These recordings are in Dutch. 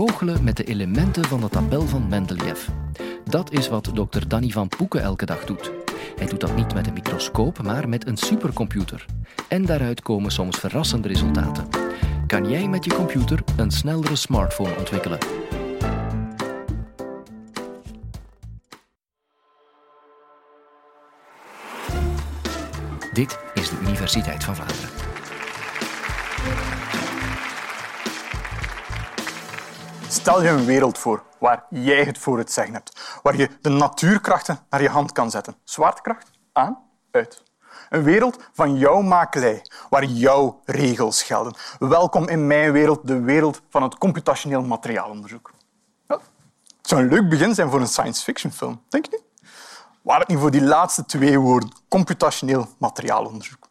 goochelen met de elementen van de tabel van Mendeleev. Dat is wat dokter Danny van Poeken elke dag doet. Hij doet dat niet met een microscoop, maar met een supercomputer. En daaruit komen soms verrassende resultaten. Kan jij met je computer een snellere smartphone ontwikkelen? Dit is de Universiteit van Vlaanderen. Stel je een wereld voor waar jij het voor het zeggen hebt, waar je de natuurkrachten naar je hand kan zetten. Zwaartekracht aan, uit. Een wereld van jouw makelij, waar jouw regels gelden. Welkom in mijn wereld, de wereld van het computationeel materiaalonderzoek. Het zou een leuk begin zijn voor een science fiction film, denk je niet? Waar het niet voor die laatste twee woorden, computationeel materiaalonderzoek.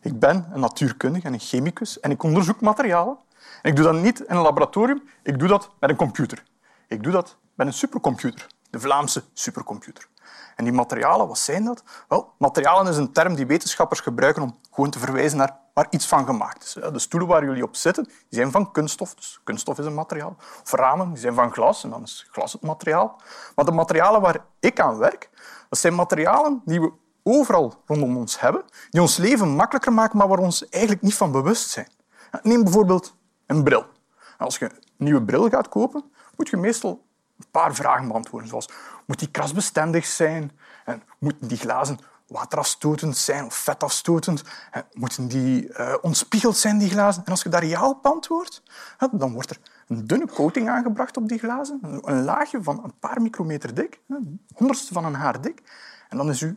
Ik ben een natuurkundige en een chemicus en ik onderzoek materialen. Ik doe dat niet in een laboratorium, ik doe dat met een computer. Ik doe dat met een supercomputer, de Vlaamse supercomputer. En die materialen, wat zijn dat? Wel, materialen is een term die wetenschappers gebruiken om gewoon te verwijzen naar waar iets van gemaakt is. De stoelen waar jullie op zitten, die zijn van kunststof, dus kunststof is een materiaal. Of ramen, die zijn van glas, en dan is glas het materiaal. Maar de materialen waar ik aan werk, dat zijn materialen die we overal rondom ons hebben, die ons leven makkelijker maken, maar waar we ons eigenlijk niet van bewust zijn. Neem bijvoorbeeld een bril. Als je een nieuwe bril gaat kopen, moet je meestal een paar vragen beantwoorden, zoals moet die krasbestendig zijn? En moeten die glazen waterafstotend zijn of vetafstotend? En moeten die uh, ontspiegeld zijn, die glazen? En als je daar ja op antwoordt, dan wordt er een dunne coating aangebracht op die glazen, een laagje van een paar micrometer dik, honderdste van een haar dik. En dan is uw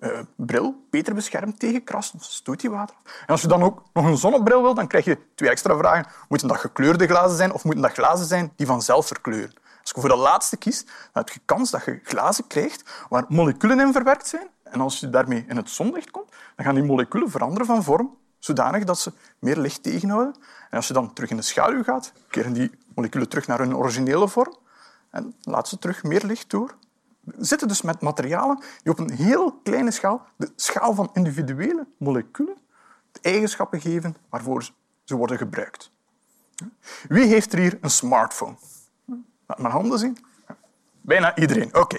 uh, bril beter beschermd tegen kras of water. En als je dan ook nog een zonnebril wil, dan krijg je twee extra vragen. Moeten dat gekleurde glazen zijn of moeten dat glazen zijn die vanzelf verkleuren? Als je voor de laatste kiest, dan heb je kans dat je glazen krijgt waar moleculen in verwerkt zijn. En als je daarmee in het zonlicht komt, dan gaan die moleculen veranderen van vorm, zodanig dat ze meer licht tegenhouden. En als je dan terug in de schaduw gaat, keren die moleculen terug naar hun originele vorm en laat ze terug meer licht door. Zitten dus met materialen die op een heel kleine schaal, de schaal van individuele moleculen, de eigenschappen geven waarvoor ze worden gebruikt. Wie heeft er hier een smartphone? Laat mijn handen zien. Bijna iedereen. Oké.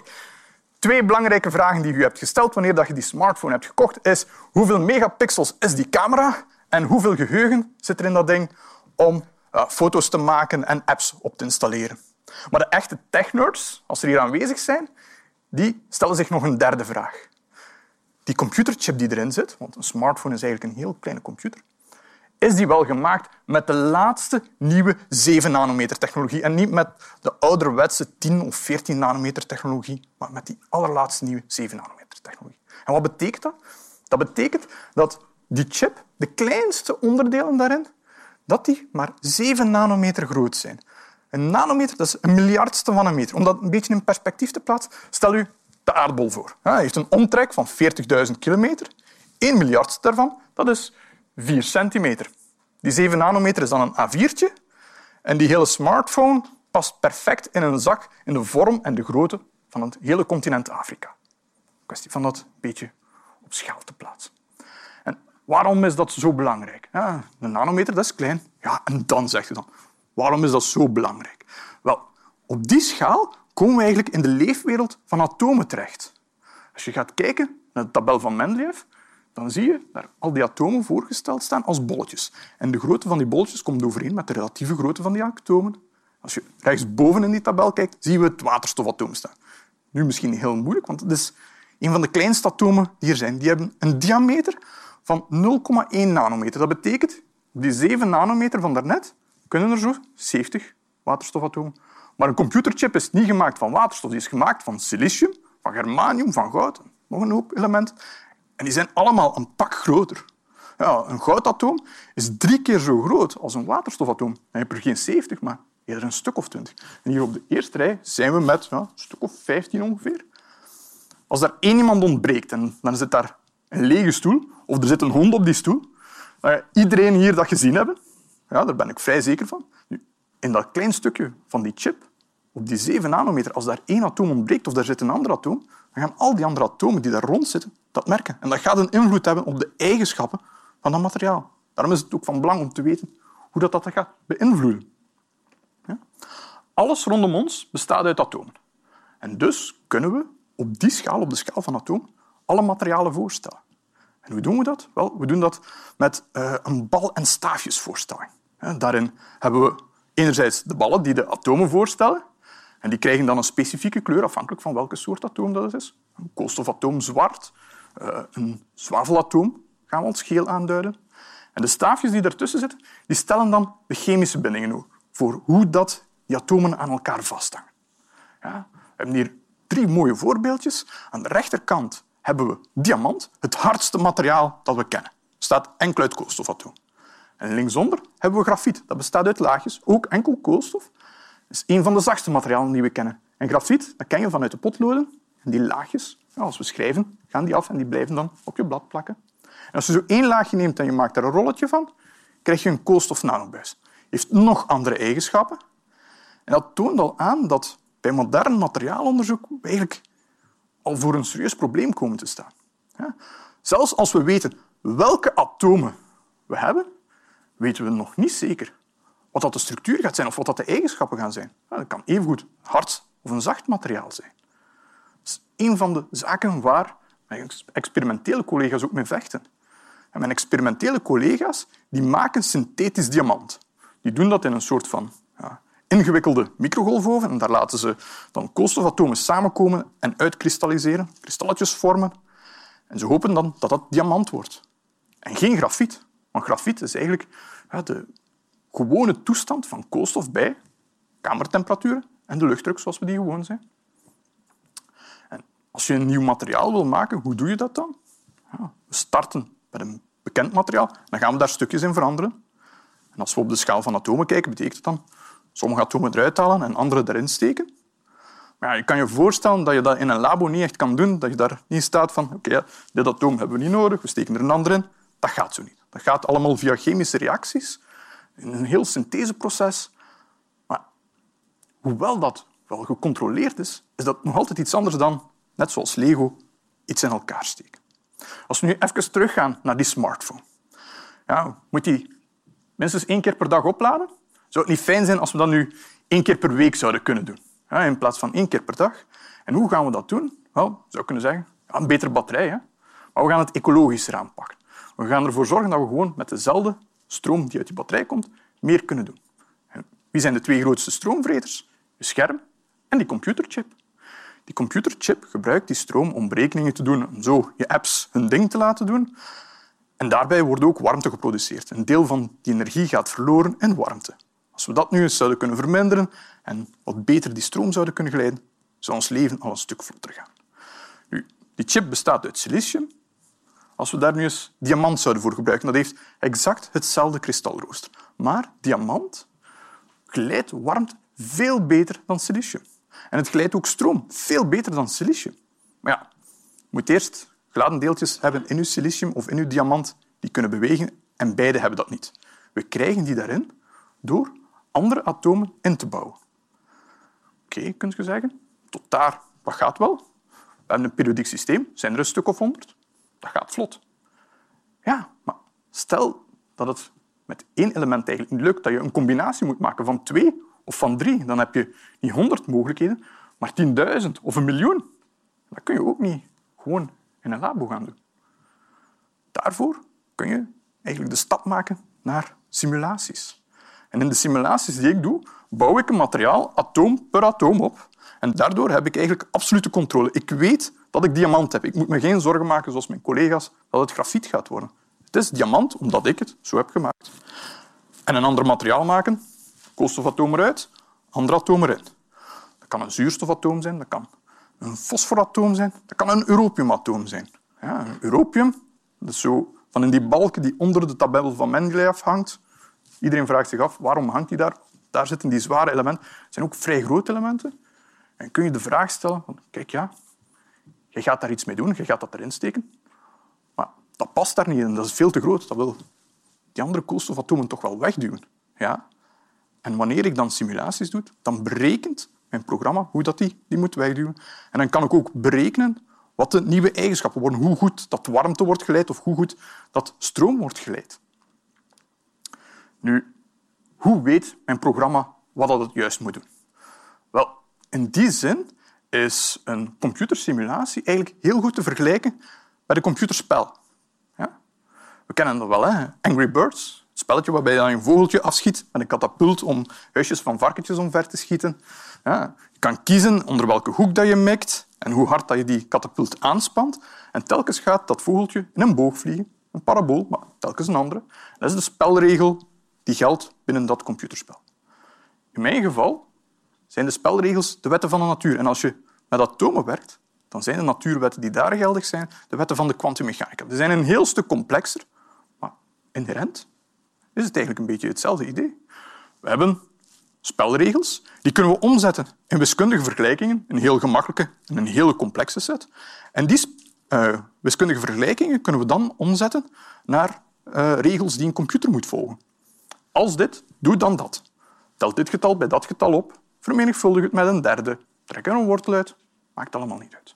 Twee belangrijke vragen die u hebt gesteld wanneer je die smartphone hebt gekocht is hoeveel megapixels is die camera en hoeveel geheugen zit er in dat ding om uh, foto's te maken en apps op te installeren. Maar de echte tech-nerds, als ze hier aanwezig zijn, die stellen zich nog een derde vraag. Die computerchip die erin zit, want een smartphone is eigenlijk een heel kleine computer, is die wel gemaakt met de laatste nieuwe 7 nanometer technologie. En niet met de ouderwetse 10 of 14 nanometer technologie, maar met die allerlaatste nieuwe 7 nanometer technologie. En wat betekent dat? Dat betekent dat die chip, de kleinste onderdelen daarin, dat die maar 7 nanometer groot zijn. Een nanometer dat is een miljardste van een meter. Om dat een beetje in perspectief te plaatsen, stel u de aardbol voor. Hij heeft een omtrek van 40.000 kilometer. 1 miljardste daarvan, dat is 4 centimeter. Die 7 nanometer is dan een A4'tje. En die hele smartphone past perfect in een zak in de vorm en de grootte van het hele continent Afrika. Kwestie van dat beetje op schaal te plaatsen. En waarom is dat zo belangrijk? Een nanometer dat is klein. Ja, en dan zegt u dan, waarom is dat zo belangrijk? Wel, op die schaal komen we eigenlijk in de leefwereld van atomen terecht. Als je gaat kijken naar de tabel van Mendeleev, dan zie je daar al die atomen voorgesteld staan als bolletjes. En de grootte van die bolletjes komt overeen met de relatieve grootte van die atomen. Als je rechtsboven in die tabel kijkt, zien we het waterstofatoom staan. Nu misschien heel moeilijk, want het is een van de kleinste atomen die er zijn. Die hebben een diameter van 0,1 nanometer. Dat betekent, die 7 nanometer van daarnet kunnen er zo 70 waterstofatomen. Maar een computerchip is niet gemaakt van waterstof. Die is gemaakt van silicium, van germanium, van goud, nog een hoop elementen. En die zijn allemaal een pak groter. Ja, een goudatoom is drie keer zo groot als een waterstofatoom. Dan heb je er geen 70, maar eerder een stuk of 20. En hier op de eerste rij zijn we met ja, een stuk of 15 ongeveer. Als daar één iemand ontbreekt en dan zit daar een lege stoel, of er zit een hond op die stoel, dan iedereen hier dat gezien hebben. Ja, daar ben ik vrij zeker van. Nu, in dat klein stukje van die chip, op die 7 nanometer, als daar één atoom ontbreekt of daar zit een ander atoom, dan gaan al die andere atomen die daar rond zitten dat merken. En dat gaat een invloed hebben op de eigenschappen van dat materiaal. Daarom is het ook van belang om te weten hoe dat, dat gaat beïnvloeden. Ja? alles rondom ons bestaat uit atomen. En dus kunnen we op die schaal, op de schaal van atoom, alle materialen voorstellen. En hoe doen we dat? Wel, we doen dat met uh, een bal- en staafjesvoorstelling. Daarin hebben we enerzijds de ballen die de atomen voorstellen. En die krijgen dan een specifieke kleur afhankelijk van welke soort atoom dat is. Een koolstofatoom zwart, uh, een zwavelatoom gaan we als geel aanduiden. En de staafjes die ertussen zitten, die stellen dan de chemische bindingen voor hoe dat die atomen aan elkaar vasthangen. Ja, we hebben hier drie mooie voorbeeldjes. Aan de rechterkant hebben we diamant, het hardste materiaal dat we kennen. Staat enkel uit koolstofatoom. En linksonder hebben we grafiet. Dat bestaat uit laagjes, ook enkel koolstof. Dat is een van de zachtste materialen die we kennen. En grafiet dat ken je vanuit de potloden. En die laagjes, als we schrijven, gaan die af en die blijven dan op je blad plakken. En als je zo één laagje neemt en je maakt er een rolletje van, krijg je een koolstofnanobuis. heeft nog andere eigenschappen. En dat toont al aan dat bij modern materiaalonderzoek eigenlijk al voor een serieus probleem komen te staan. Zelfs als we weten welke atomen we hebben, weten we nog niet zeker wat dat de structuur gaat zijn of wat dat de eigenschappen gaan zijn. Dat kan evengoed hard of een zacht materiaal zijn. Dat is een van de zaken waar mijn experimentele collega's ook mee vechten. En mijn experimentele collega's die maken synthetisch diamant. Die doen dat in een soort van ja, ingewikkelde microgolfoven. En daar laten ze dan koolstofatomen samenkomen en uitkristalliseren, kristalletjes vormen. En ze hopen dan dat dat diamant wordt. En geen grafiet. Want grafiet is eigenlijk de gewone toestand van koolstof bij kamertemperatuur en de luchtdruk zoals we die gewoon zijn. En als je een nieuw materiaal wil maken, hoe doe je dat dan? Ja, we starten met een bekend materiaal, dan gaan we daar stukjes in veranderen. En als we op de schaal van atomen kijken, betekent dat dan sommige atomen eruit halen en andere erin steken. Maar je kan je voorstellen dat je dat in een labo niet echt kan doen, dat je daar niet staat van oké, dit atoom hebben we niet nodig, we steken er een ander in. Dat gaat zo niet. Dat gaat allemaal via chemische reacties, in een heel syntheseproces. Maar hoewel dat wel gecontroleerd is, is dat nog altijd iets anders dan, net zoals Lego, iets in elkaar steken. Als we nu even teruggaan naar die smartphone. Ja, moet die minstens één keer per dag opladen? Zou het niet fijn zijn als we dat nu één keer per week zouden kunnen doen, in plaats van één keer per dag? En hoe gaan we dat doen? Wel, zou kunnen zeggen, een betere batterij. Hè? Maar we gaan het ecologischer aanpakken. We gaan ervoor zorgen dat we gewoon met dezelfde stroom die uit die batterij komt, meer kunnen doen. wie zijn de twee grootste stroomvreters? Je scherm en die computerchip. Die computerchip gebruikt die stroom om berekeningen te doen, om zo je apps hun ding te laten doen. En daarbij wordt ook warmte geproduceerd. Een deel van die energie gaat verloren in warmte. Als we dat nu eens zouden kunnen verminderen en wat beter die stroom zouden kunnen geleiden, zou ons leven al een stuk vlotter gaan. Nu, die chip bestaat uit silicium. Als we daar nu eens diamant zouden voor gebruiken, dat heeft exact hetzelfde kristalrooster. Maar diamant glijdt warmte veel beter dan silicium. En het glijdt ook stroom veel beter dan silicium. Maar ja, je moet eerst geladen deeltjes hebben in uw silicium of in uw diamant die kunnen bewegen en beide hebben dat niet. We krijgen die daarin door andere atomen in te bouwen. Oké, okay, kun je zeggen. Tot daar, dat gaat wel. We hebben een periodiek systeem, zijn er een stuk of honderd. Dat gaat vlot. Ja, maar stel dat het met één element eigenlijk niet lukt, dat je een combinatie moet maken van twee of van drie. Dan heb je niet honderd mogelijkheden, maar tienduizend of een miljoen. Dat kun je ook niet gewoon in een labo gaan doen. Daarvoor kun je eigenlijk de stap maken naar simulaties. En in de simulaties die ik doe, bouw ik een materiaal atoom per atoom op. En daardoor heb ik eigenlijk absolute controle. Ik weet dat ik diamant heb. Ik moet me geen zorgen maken, zoals mijn collega's, dat het grafiet gaat worden. Het is diamant omdat ik het zo heb gemaakt. En een ander materiaal maken, koolstofatoom eruit, ander atoom erin. Dat kan een zuurstofatoom zijn, dat kan een fosforatoom zijn, dat kan een europiumatoom zijn. Ja, europium, dat is zo van in die balken die onder de tabel van Mendeleev hangt. Iedereen vraagt zich af, waarom hangt die daar? Daar zitten die zware elementen. Het zijn ook vrij grote elementen. En kun je de vraag stellen, kijk ja, je gaat daar iets mee doen, je gaat dat erin steken, maar dat past daar niet in, dat is veel te groot. Dat wil die andere koolstofatomen toch wel wegduwen. Ja? En wanneer ik dan simulaties doe, dan berekent mijn programma hoe dat die, die moet wegduwen. En dan kan ik ook berekenen wat de nieuwe eigenschappen worden, hoe goed dat warmte wordt geleid of hoe goed dat stroom wordt geleid. Nu, hoe weet mijn programma wat dat het juist moet doen? Wel, in die zin is een computersimulatie eigenlijk heel goed te vergelijken met een computerspel. Ja? We kennen dat wel, hè? Angry Birds. Het spelletje waarbij je een vogeltje afschiet met een katapult om huisjes van varkentjes omver te schieten. Ja? Je kan kiezen onder welke hoek dat je mikt en hoe hard dat je die katapult aanspant. En telkens gaat dat vogeltje in een boog vliegen, een parabool, maar telkens een andere. Dat is de spelregel die geldt binnen dat computerspel. In mijn geval zijn de spelregels de wetten van de natuur. En als je met atomen werkt, dan zijn de natuurwetten die daar geldig zijn de wetten van de kwantummechanica. Die zijn een heel stuk complexer, maar inherent is het eigenlijk een beetje hetzelfde idee. We hebben spelregels, die kunnen we omzetten in wiskundige vergelijkingen, een heel gemakkelijke en een hele complexe set. En die uh, wiskundige vergelijkingen kunnen we dan omzetten naar uh, regels die een computer moet volgen. Als dit, doe dan dat. Tel dit getal bij dat getal op, vermenigvuldig het met een derde, trek er een wortel uit, maakt allemaal niet uit.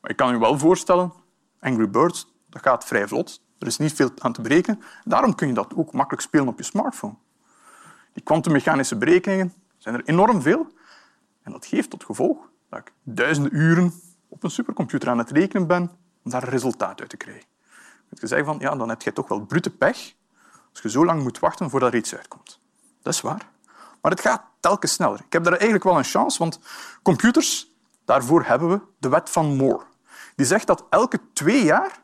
Maar je kan je wel voorstellen, Angry Birds, dat gaat vrij vlot. Er is niet veel aan te berekenen. Daarom kun je dat ook makkelijk spelen op je smartphone. Die kwantummechanische berekeningen zijn er enorm veel. En dat geeft tot gevolg dat ik duizenden uren op een supercomputer aan het rekenen ben om daar een resultaat uit te krijgen. Je kunt zeggen van, ja, dan heb je toch wel brute pech als je zo lang moet wachten voordat er iets uitkomt. Dat is waar. Maar het gaat telkens sneller. Ik heb daar eigenlijk wel een chance, want computers, daarvoor hebben we de wet van Moore. Die zegt dat elke twee jaar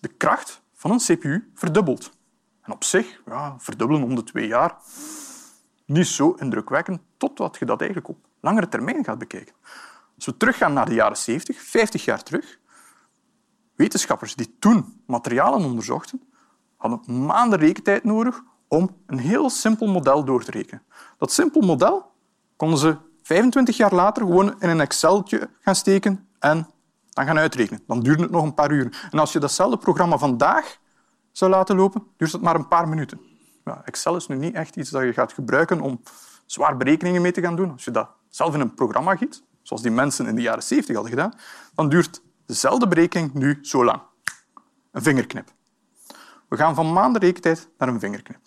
de kracht van een CPU verdubbelt. En op zich, ja, verdubbelen om de twee jaar, niet zo indrukwekkend, totdat je dat eigenlijk op langere termijn gaat bekijken. Als we teruggaan naar de jaren 70, 50 jaar terug, wetenschappers die toen materialen onderzochten, hadden maanden rekentijd nodig om een heel simpel model door te rekenen. Dat simpel model konden ze 25 jaar later gewoon in een Exceltje gaan steken en dan gaan uitrekenen. Dan duurde het nog een paar uur. En als je datzelfde programma vandaag zou laten lopen, duurt het maar een paar minuten. Excel is nu niet echt iets dat je gaat gebruiken om zwaar berekeningen mee te gaan doen. Als je dat zelf in een programma giet, zoals die mensen in de jaren 70 hadden gedaan, dan duurt dezelfde berekening nu zo lang. Een vingerknip. We gaan van maanden rekentijd naar een vingerknip.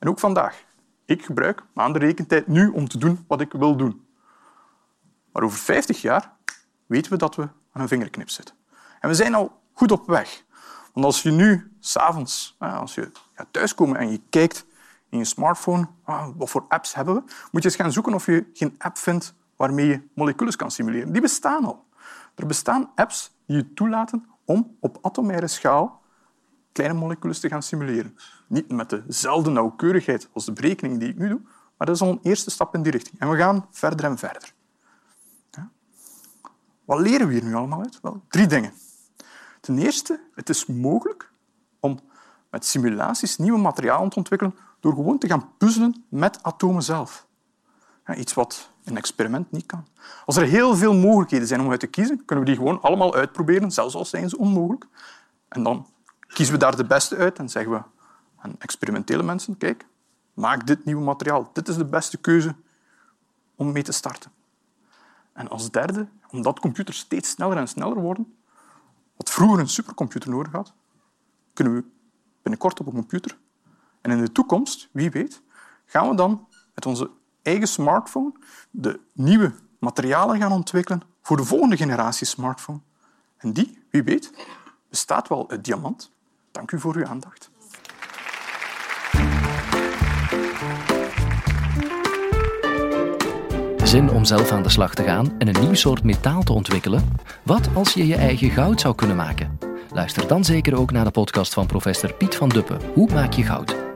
En ook vandaag. Ik gebruik maanden rekentijd nu om te doen wat ik wil doen. Maar over 50 jaar weten we dat we aan een vingerknip zitten. En we zijn al goed op weg. Want als je nu s'avonds, als je gaat thuiskomen en je kijkt in je smartphone, ah, wat voor apps hebben we, moet je eens gaan zoeken of je geen app vindt waarmee je moleculen kan simuleren. Die bestaan al. Er bestaan apps die je toelaten om op atomaire schaal kleine moleculen te gaan simuleren. Niet met dezelfde nauwkeurigheid als de berekening die ik nu doe, maar dat is al een eerste stap in die richting. En we gaan verder en verder. Wat leren we hier nu allemaal uit? Wel, drie dingen. Ten eerste, het is mogelijk om met simulaties nieuwe materialen te ontwikkelen door gewoon te gaan puzzelen met atomen zelf. iets wat een experiment niet kan. Als er heel veel mogelijkheden zijn om uit te kiezen, kunnen we die gewoon allemaal uitproberen, zelfs al zijn ze onmogelijk. En dan kiezen we daar de beste uit en zeggen we aan experimentele mensen, kijk, maak dit nieuwe materiaal. Dit is de beste keuze om mee te starten. En als derde, omdat computers steeds sneller en sneller worden, wat vroeger een supercomputer nodig had, kunnen we binnenkort op een computer. En in de toekomst, wie weet, gaan we dan met onze eigen smartphone de nieuwe materialen gaan ontwikkelen voor de volgende generatie smartphone. En die, wie weet, bestaat wel uit diamant. Dank u voor uw aandacht. Zin om zelf aan de slag te gaan en een nieuw soort metaal te ontwikkelen? Wat als je je eigen goud zou kunnen maken? Luister dan zeker ook naar de podcast van professor Piet van Duppen. Hoe maak je goud?